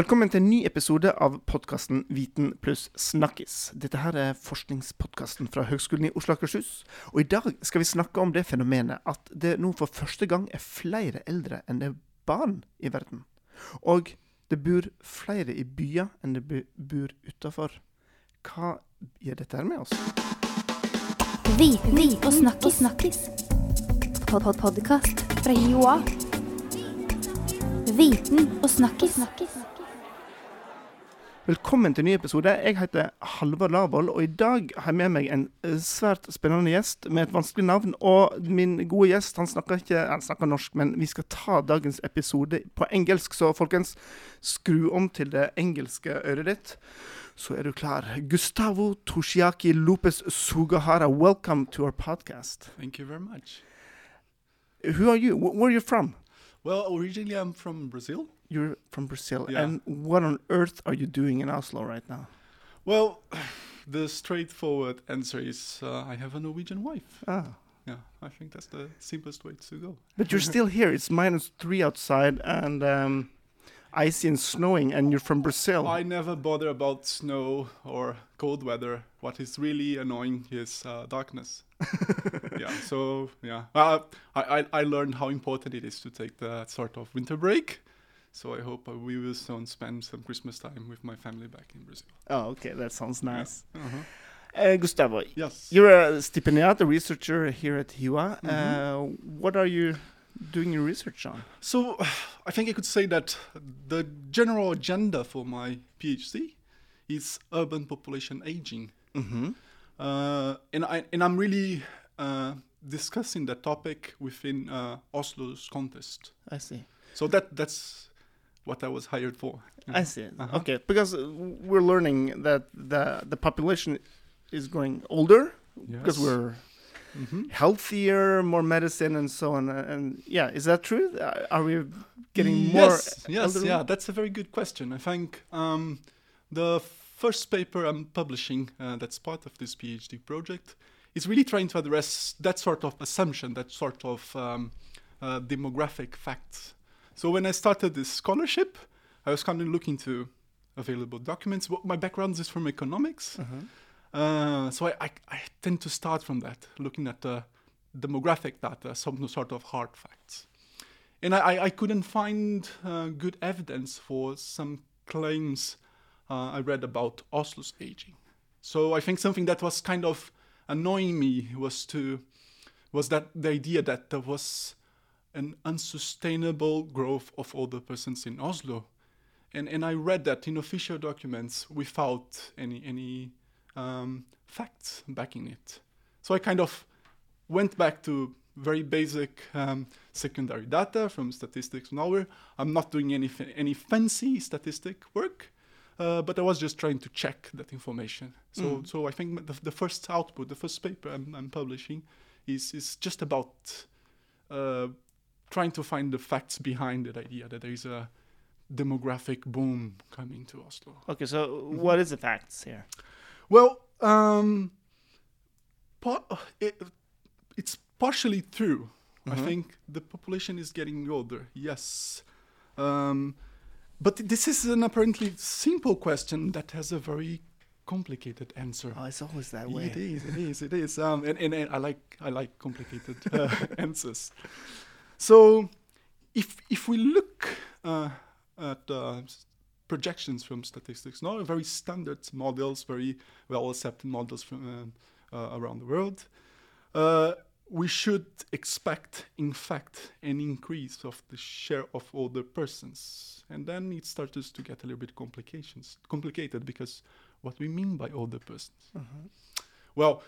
Velkommen til en ny episode av podkasten Viten pluss snakkis. Dette her er forskningspodkasten fra Høgskolen i Oslo og Akershus. Og i dag skal vi snakke om det fenomenet at det nå for første gang er flere eldre enn det er barn i verden. Og det bor flere i byer enn det bor utafor. Hva gjør dette her med oss? Viten og snakkis. snakkis. Pod -pod Podkast fra Joa. Viten og snakkis. Velkommen til en ny episode. Jeg heter Halvard Lavoll, og i dag har jeg med meg en eh, svært spennende gjest med et vanskelig navn. Og min gode gjest han snakker ikke han snakker norsk, men vi skal ta dagens episode på engelsk, så folkens, skru om til det engelske øret ditt. Så er du klar. Gustavo Toshiaki Lopez Sugahara, welcome to our podcast. Thank you very much. Who are you? Wh- Where are you from? Well, originally I'm from Brazil. You're from Brazil. Yeah. And what on earth are you doing in Oslo right now? Well, the straightforward answer is uh, I have a Norwegian wife. Ah. Yeah, I think that's the simplest way to go. But you're still here. It's minus three outside and um, icy and snowing, and you're from Brazil. I never bother about snow or cold weather. What is really annoying is uh, darkness. yeah, so yeah, uh, I, I I learned how important it is to take that sort of winter break. So I hope uh, we will soon spend some Christmas time with my family back in Brazil. oh, okay, that sounds nice. Uh-huh. Uh, Gustavo, Yes. you're a stipendiat, a researcher here at HiOA. Mhm. Uh, what are you doing your research on? So, I think I could say that the general agenda for my PhD is urban population aging, Mm-hmm. uh, and I and I'm really uh, discussing that topic within uh, Oslo's context. I see. So that that's what I was hired for. I see. Uh-huh. Okay, because uh, we're learning that the the population is growing older because we're Mhm. healthier, more medicine, and so on. uh, And yeah, is that true? Uh, Are we getting more? Yes, yes, elderly? yeah. That's a very good question. I think um, the first paper I'm publishing uh, that's part of this PhD project is really trying to address that sort of assumption, that sort of um, uh, demographic facts. So when I started this scholarship, I was kind of looking to available documents. Well, my background is from economics. Uh-huh. Uh, so I, I, I tend to start from that, looking at the demographic data, some sort of hard facts. And I, I, I couldn't find uh, good evidence for some claims uh, I read about Oslo's aging. So I think something that was kind of annoying me was to was that the idea that there was an unsustainable growth of older persons in Oslo. And, and I read that in official documents without any any um, facts backing it. So I kind of went back to very basic um, secondary data from Statistics Norway. I'm not doing any any fancy statistic work, uh, but I was just trying to check that information. So Mm. so I think the, the first output, the first paper I'm, I'm publishing, is is just about uh, trying to find the facts behind that idea that there is a demographic boom coming to Oslo. Okay, so what is the facts here? Well, um, it, it's partially true. I Mhm. think the population is getting older. Yes, um, but this is an apparently simple question that has a very complicated answer. Oh, it's always that way. It is. It is. It is. Um, and, and, and I like I like complicated uh, answers. So, if if we look uh, at uh, projections from statistics, now very standard models, very well accepted models from um, uh, around the world, uh, we should expect, in fact, an increase of the share of older persons, and then it starts to get a little bit complications complicated because what we mean by older persons. Well,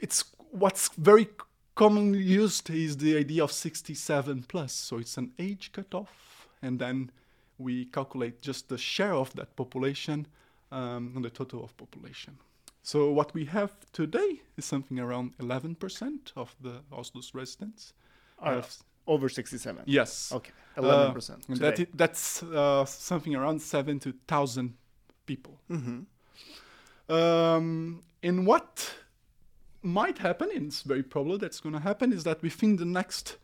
it's what's very commonly used is the idea of 67 plus. So it's an age cutoff, and then we calculate just the share of that population um, on the total of population. So what we have today is something around 11% of the Oslo's residents. Are have- over 67. yes. Okay, Uh, 11%. and today. that's uh, something around seven to thousand people. Mhm. Um, and what might happen, and it's very probable that's going to happen, is that within the next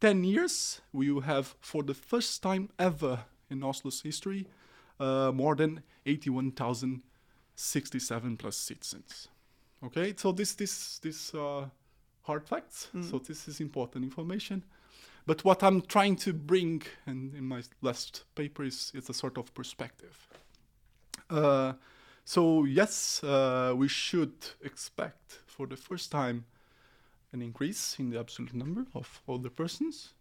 10 years, we will have, for the first time ever in Oslo's history, uh, more than 81,067 plus citizens. Okay, so this this this uh, hard facts. So this is important information. But what I'm trying to bring in, in my last paper is, is a sort of perspective. Uh, so yes, uh, we should expect for the first time an increase in the absolute number of older persons.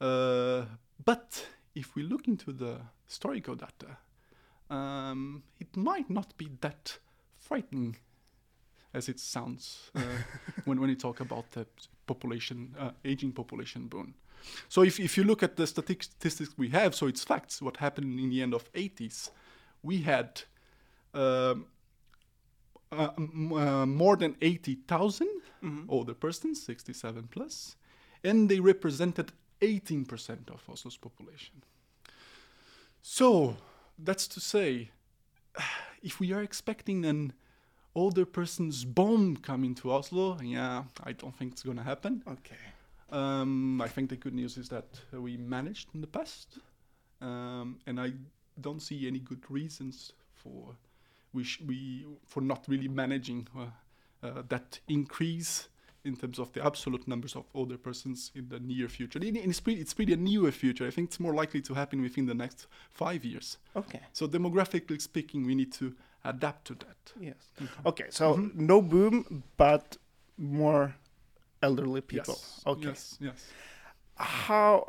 Uh, but if we look into the historical data, um, it might not be that frightening as it sounds uh, when, when you talk about the population, uh, aging population boom. So if, if you look at the statistics we have, so it's facts, what happened in the end of 80s, we had um, uh, uh, more than 80,000 older persons, 67 plus, and they represented 18% of Oslo's population. So that's to say, if we are expecting an older person's bomb coming to Oslo, yeah, I don't think it's gonna happen. Okay. Um, I think the good news is that we managed in the past, um, and I don't see any good reasons for we sh- we for not really managing uh, uh, that increase in terms of the absolute numbers of older persons in the near future. It's pretty, it's pretty a newer future. I think it's more likely to happen within the next five years. Okay. So demographically speaking, we need to adapt to that. Yes. Okay. So no boom, but more elderly people. Yes. Okay. Yes. Yes. How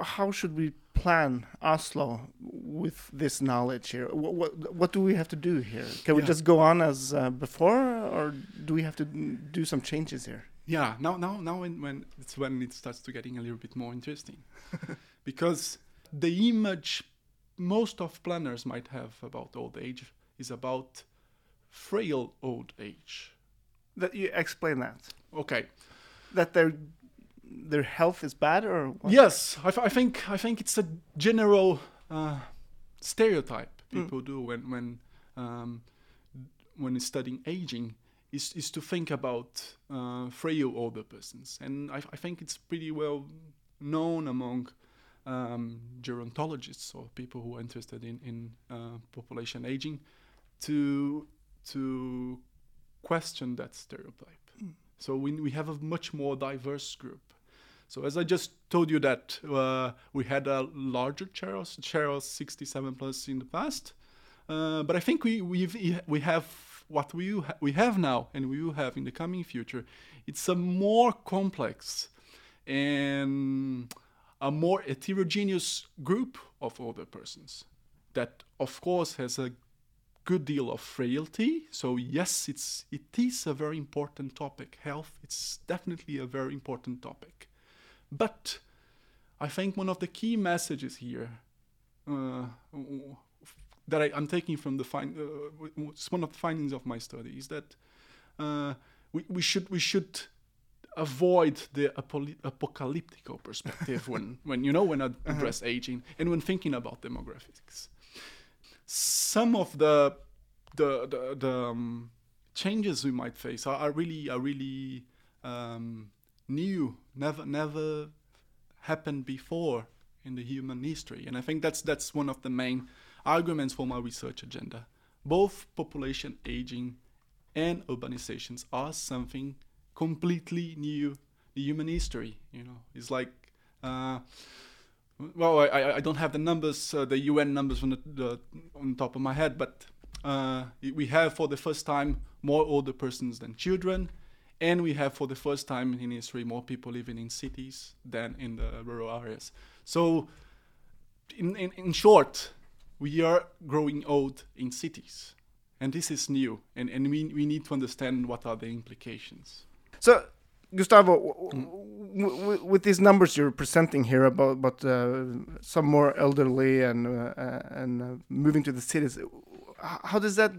how should we plan Oslo with this knowledge here? What what, what do we have to do here? Can we just go on as uh, before, or do we have to do some changes here? Yeah, now now now when, when it's when it starts to getting a little bit more interesting. because the image most of planners might have about old age is about frail old age. That you explain that Okay. that their their health is bad, or what? Yes, I, I think I think it's a general uh, stereotype people do when when um, when studying aging is is to think about uh, frail older persons, and I, I think it's pretty well known among um, gerontologists or people who are interested in in uh, population aging to to question that stereotype. So we, we have a much more diverse group. So as I just told you that uh, we had a larger share of, 67 plus in the past, uh, but I think we we've, we have what we ha- we have now and we will have in the coming future. It's a more complex and a more heterogeneous group of older persons that, of course, has a good deal of frailty. So yes, it's it is a very important topic. Health, it's definitely a very important topic. But I think one of the key messages here uh, that I, I'm taking from the fin- uh, w- w- it's one of the findings of my study is that uh, we, we should we should avoid the apocalyptic perspective when, when you know when I address aging and when thinking about demographics. Some of the the the, the um, changes we might face are, are really are really um, new, never never happened before in the human history, and I think that's that's one of the main arguments for my research agenda. Both population aging and urbanizations are something completely new in human history. You know, it's like. Uh, well, I, I, I don't have the numbers, uh, the UN numbers on the, the on top of my head, but uh, we have for the first time more older persons than children, and we have for the first time in history more people living in cities than in the rural areas. So, in, in, in short, we are growing old in cities, and this is new, and, and we, we need to understand what are the implications. So, Gustavo, w- with these numbers you're presenting here about about uh, some more elderly and uh, and uh, moving to the cities, how does that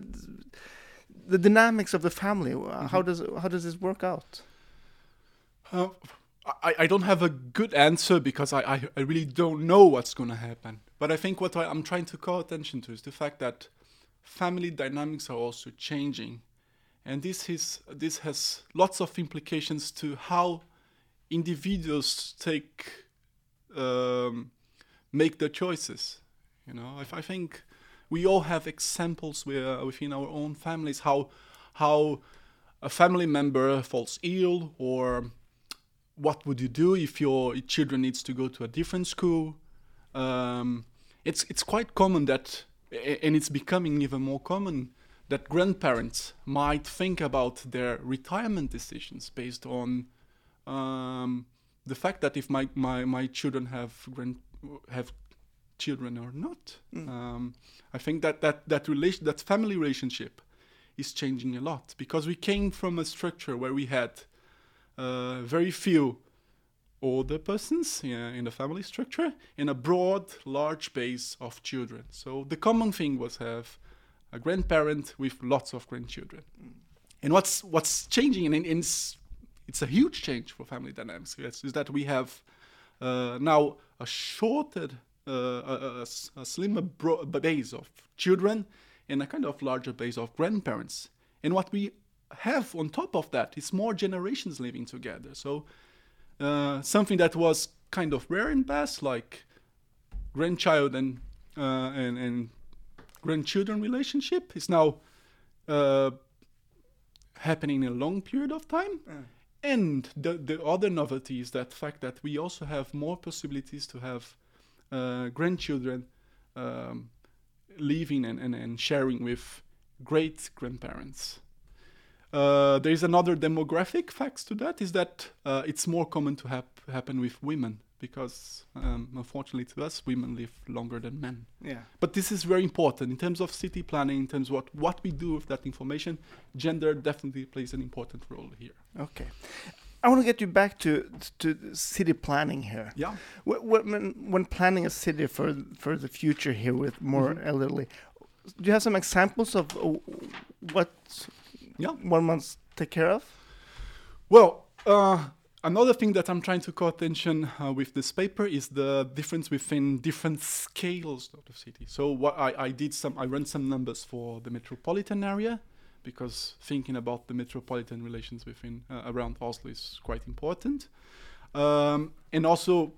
the dynamics of the family? uh, How does how does this work out? Uh, I, I don't have a good answer because I, I, I really don't know what's going to happen. But I think what I, I'm trying to call attention to is the fact that family dynamics are also changing. And this, is, this has lots of implications to how individuals take, um, make their choices. You know, I, I think we all have examples where, within our own families how how a family member falls ill or what would you do if your children needs to go to a different school. Um, it's it's quite common that and it's becoming even more common that grandparents might think about their retirement decisions based on um, the fact that if my, my, my children have grand, have children or not. Um, I think that that that relation that family relationship is changing a lot because we came from a structure where we had uh, very few older persons in the family structure and a broad, large base of children. So the common thing was have a grandparent with lots of grandchildren. And what's what's changing, and, and it's, it's a huge change for family dynamics, yes, is that we have uh, now a shorter, a, a- a s- a slimmer bro- base of children and a kind of larger base of grandparents. And what we have on top of that is more generations living together. So uh, something that was kind of rare in past, like grandchild and uh, and, and grandchildren relationship, is now uh, happening in a long period of time. And the, the other novelty is that fact that we also have more possibilities to have grandchildren um, living and, and, and sharing with great grandparents. Uh, there is another demographic facts to that is that uh, it's more common to hap- happen with women because um, unfortunately to us women live longer than men. Yeah. But this is very important in terms of city planning, in terms of what, what we do with that information. Gender definitely plays an important role here. Okay. I want to get you back to to city planning here. Yeah. Wh- wh- When, when planning a city for for the future here with more Mhm. elderly, do you have some examples of uh, what Yeah. one must take care of? Well, uh, another thing that I'm trying to call attention uh, with this paper is the difference within different scales of the city. So what I, I did some, I ran some numbers for the metropolitan area because thinking about the metropolitan relations within uh, around Oslo is quite important. Um, and also,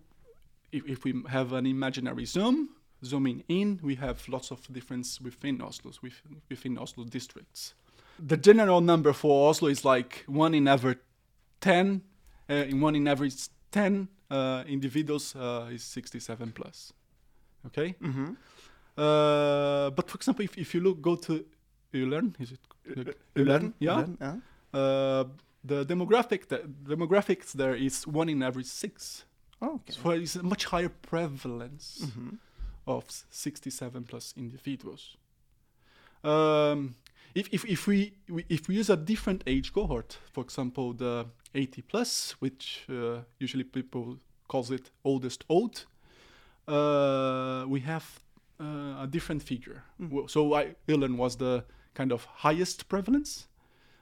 if, if we have an imaginary zoom, zooming in, we have lots of difference within Oslo's within, within Oslo districts. The general number for Oslo is like one in every 10, uh, in one in every 10 uh, individuals uh, is 67 plus. Okay? Mm-hmm. Uh, but for example, if, if you look, go to Ullern, is it? Ullern, yeah. yeah. Uh, the demographic, the demographics there is one in every six. Oh, okay. So it's a much higher prevalence Mhm. of 67 plus individuals. Um, if, if, if, we, we, if we use a different age cohort, for example, the 80 plus, which uh, usually people calls it oldest old, uh, we have uh, a different figure. Well, So I, Ullern was the kind of highest prevalence.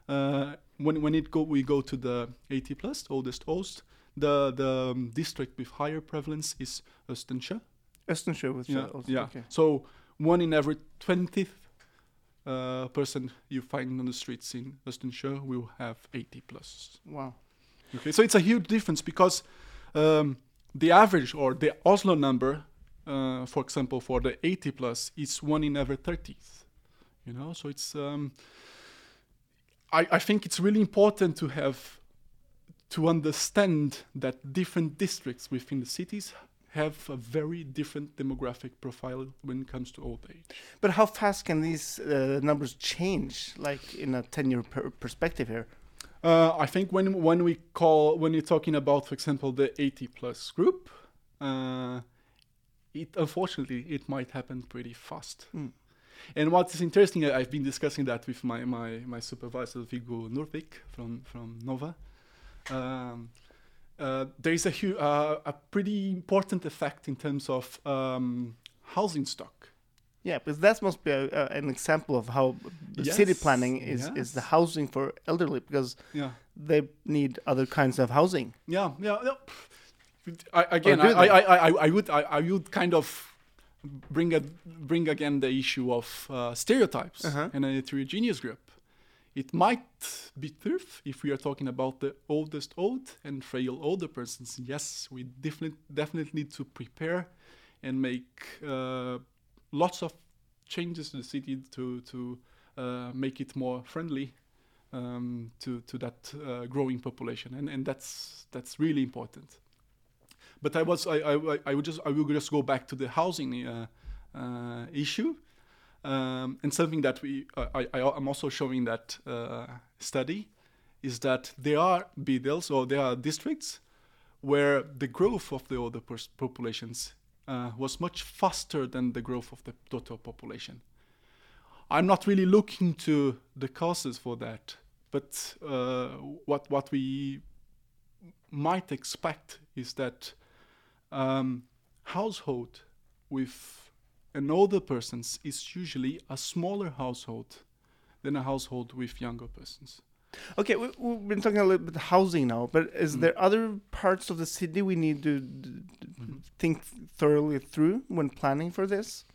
Uh, when when it go we go to the 80 plus, oldest old, the the um, district with higher prevalence is Østensjø. Østensjø was Yeah, yeah. okay. So one in every twentieth uh, person you find on the streets in Østensjø will have 80 plus. Wow. Okay, so it's a huge difference because um, the average or the Oslo number, uh, for example, for the 80 plus is one in every 30th. You know, so it's. Um, I, I think it's really important to have to understand that different districts within the cities have a very different demographic profile when it comes to old age. But how fast can these uh, numbers change, like in a ten-year per- perspective here? Uh, I think when when we call when you're talking about, for example, the 80 plus group, uh, it unfortunately it might happen pretty fast. Mm. And what is interesting, I- I've been discussing that with my my, my supervisor Viggo Nordvik from from Nova. Um, uh, there is a hu- uh, a pretty important effect in terms of um, housing stock. Yeah, because that must be a, a, an example of how the city planning is, is the housing for elderly because Yeah. they need other kinds of housing. Yeah, yeah. yeah. I, again, I, I. I, I, I would, I, I would kind of bring a, bring again the issue of uh, stereotypes Uh-huh. and a heterogeneous group. It might be truth if we are talking about the oldest old and frail older persons. Yes, we definitely definitely need to prepare and make uh, lots of changes to the city to to uh, make it more friendly um, to to that uh, growing population, and and that's that's really important. But I was I, I, I would just I will just go back to the housing uh, uh, issue, um, and something that we I, I I'm also showing that uh, study is that there are BDLs or there are districts where the growth of the older populations uh, was much faster than the growth of the total population. I'm not really looking to the causes for that, but uh, what what we might expect is that um, household with an older persons is usually a smaller household than a household with younger persons. Okay, we, we've been talking a little bit housing now, but is Mm. there other parts of the city we need to d- Mhm. think thoroughly through when planning for this?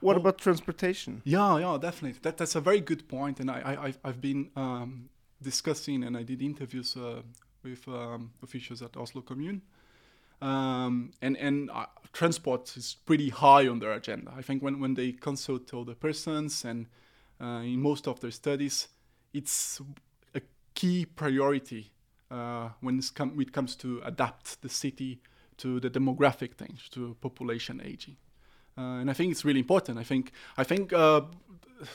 What Oh. about transportation? Yeah, yeah, definitely. That that's a very good point, and I, I I've, I've been um, discussing and I did interviews uh, with um, officials at Oslo Kommune, um, and and uh, transport is pretty high on their agenda. I think when when they consult older persons and uh, in most of their studies, it's a key priority uh, when come, it comes to adapt the city to the demographic change, to population aging. Uh, and I think it's really important. I think I think uh,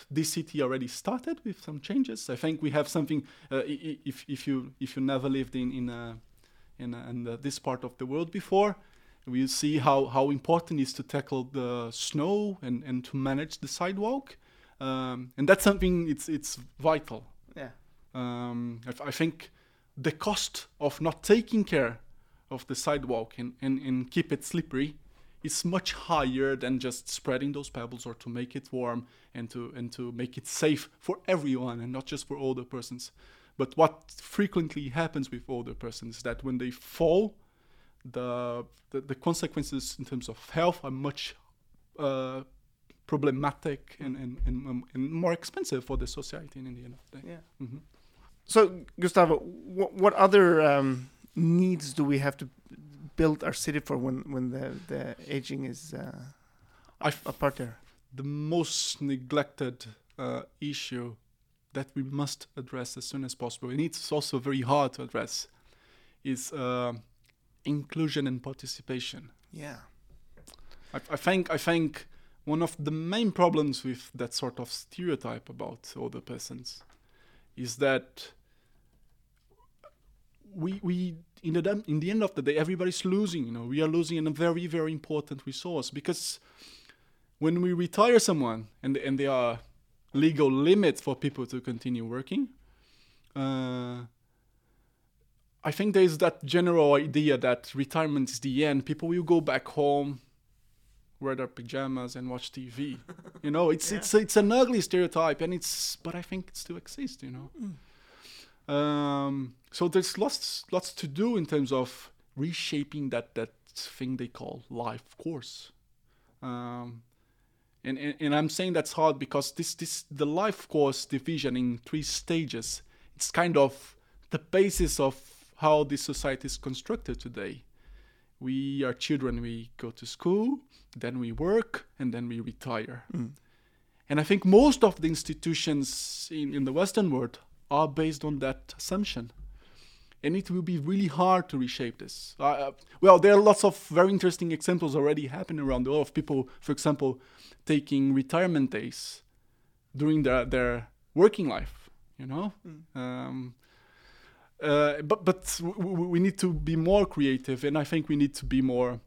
this city already started with some changes. I think we have something. Uh, if if you if you never lived in in uh, in, in uh, this part of the world before, we see how how important it is to tackle the snow and and to manage the sidewalk. Um, and that's something it's it's vital. Yeah. Um, I, I think the cost of not taking care of the sidewalk and, and, and keep it slippery is much higher than just spreading those pebbles or to make it warm and to and to make it safe for everyone and not just for older persons. But what frequently happens with older persons is that when they fall, the the, the consequences in terms of health are much uh, problematic and, and, and, um, and more expensive for the society in the end of the day. Yeah. Mhm. So, Gustavo, what, what other um, needs do we have to build our city for when, when the, the aging is uh, I f- a part there? the most neglected uh, issue that we must address as soon as possible, and it's also very hard to address, is uh, inclusion and participation. Yeah. I, I think I think one of the main problems with that sort of stereotype about older persons is that we we in the in the end of the day everybody's losing. You know, we are losing a very very important resource because when we retire someone and and there are legal limits for people to continue working. Uh, I think there is that general idea that retirement is the end. People will go back home, wear their pajamas, and watch TV. you know, it's it's it's an ugly stereotype, and it's but I think it still exists. You know, um, so there's lots lots to do in terms of reshaping that that thing they call life course. Um, and, and, and I'm saying that's hard because this this the life course division in three stages. It's kind of the basis of how this society is constructed today. We are children. We go to school, then we work, and then we retire. Mm. And I think most of the institutions in, in the Western world are based on that assumption. And it will be really hard to reshape this. Uh, well, there are lots of very interesting examples already happening around the world of people, for example, taking retirement days during their, their working life, you know? Um, uh, but but we need to be more creative, and I think we need to be more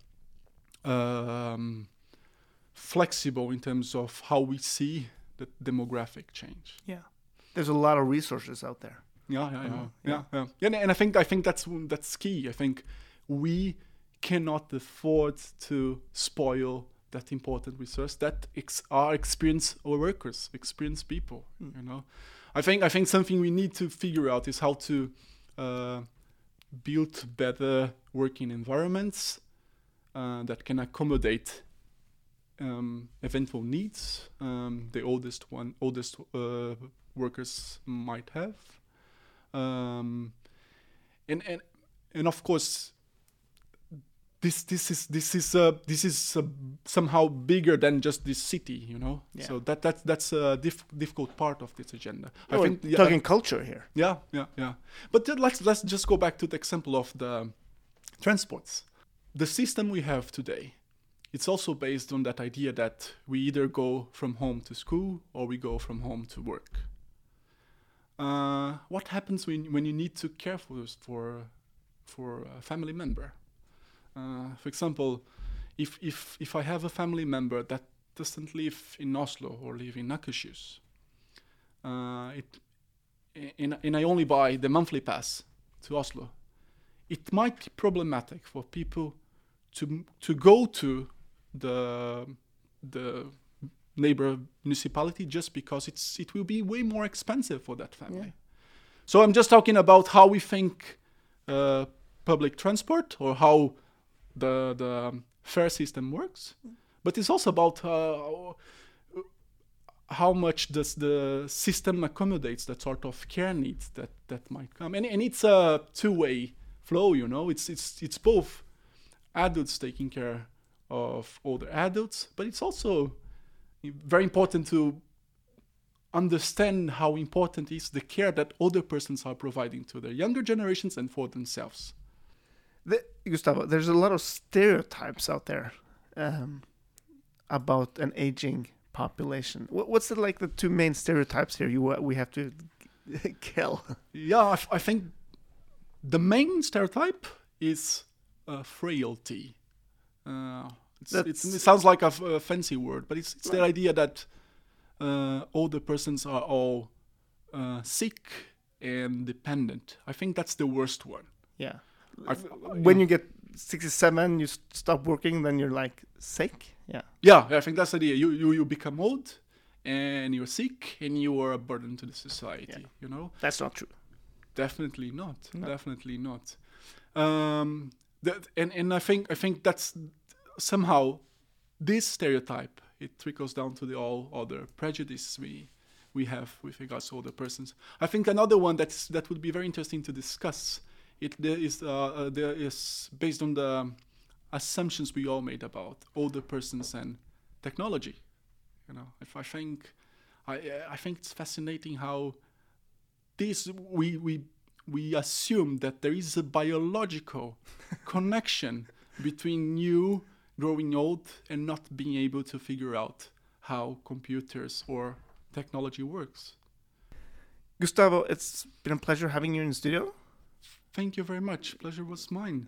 um, flexible in terms of how we see the demographic change. Yeah. There's a lot of resources out there. Yeah, yeah, yeah, Uh-huh, yeah, yeah. And, and I think I think that's that's key. I think we cannot afford to spoil that important resource that ex- are experienced our workers, experienced people. You know, I think I think something we need to figure out is how to uh, build better working environments uh, that can accommodate um, eventual needs um, the oldest one oldest uh, workers might have um, and and and of course this this is this is uh, this is uh, somehow bigger than just this city, you know. Yeah. So that that's that's a diff- difficult part of this agenda. I We're think yeah, talking culture here. yeah, yeah, yeah. But then let's let's just go back to the example of the transports. The system we have today, it's also based on that idea that we either go from home to school or we go from home to work. Uh, what happens when when you need to care for for for a family member? Uh, for example, if if if I have a family member that doesn't live in Oslo or live in Akershus, uh, it and, and I only buy the monthly pass to Oslo, it might be problematic for people to to go to the the neighbor municipality just because it's it will be way more expensive for that family. So I'm just talking about how we think uh, public transport or how the the fare system works, but it's also about uh, how much does the system accommodates that sort of care needs that that might come. And, and it's a two-way flow you know? It's it's it's both adults taking care of older adults but it's also very important to understand how important is the care that older persons are providing to their younger generations and for themselves The, Gustavo, there's a lot of stereotypes out there um, about an aging population. What, what's the, like the two main stereotypes here you we have to kill? Yeah, I think the main stereotype is uh, frailty. Uh, it's, it's, it sounds like a, f- a fancy word, but it's, it's the idea that uh, older persons are all uh, sick and dependent. I think that's the worst one. Yeah. I f- When yeah. you get 67, you stop working, then you're like sick. Yeah. Yeah, I think that's the idea. You, you, you become old and you're sick and you are a burden to the society, Yeah. you know? That's not true. Definitely not. No. Definitely not. Um, that, and and I think I think that's somehow this stereotype. It trickles down to the all other prejudices we we have with regards to older persons. I think another one that's that would be very interesting to discuss. It there is uh, uh, there is based on the assumptions we all made about older persons and technology. You know, if I think I I think it's fascinating how this we we we assume that there is a biological connection between you growing old and not being able to figure out how computers or technology works. Gustavo, it's been a pleasure having you in the studio. Thank you very much. Pleasure was mine.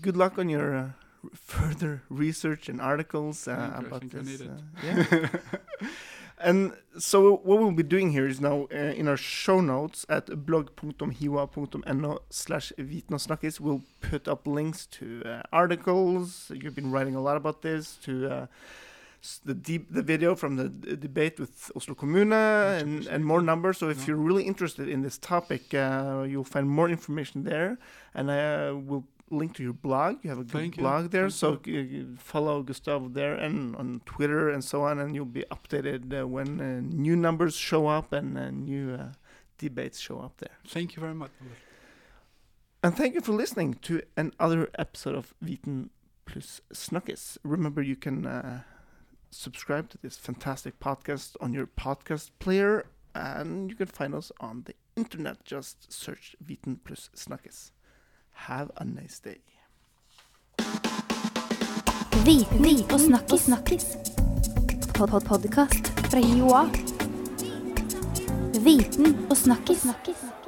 Good luck on your uh, further research and articles uh, Thank you. I about this. uh, yeah. and so what we'll be doing here is now uh, in our show notes at blogg.hioa.no slash vitnosnakkis we'll put up links to uh, articles. You've been writing a lot about this to uh, the deep the video from the debate with Oslo Kommune and, and more numbers. So if Yeah. you're really interested in this topic uh, you'll find more information there. And I uh, will link to your blog you have a good Thank you. blog there Thank so uh, follow Gustavo there and on Twitter and so on, and you'll be updated uh, when uh, new numbers show up and uh, new uh, debates show up there. Thank you very much. And thank you for listening to another episode of Viten plus Snakkis. Remember, you can uh, subscribe to this fantastic podcast on your podcast player, and you can find us on the internet. Just search Viten plus Snakkis. Have a nice day. Viten og snakkis. snakkis. Pod -pod Podkast fra Joa. Viten og snakkis. snakkis.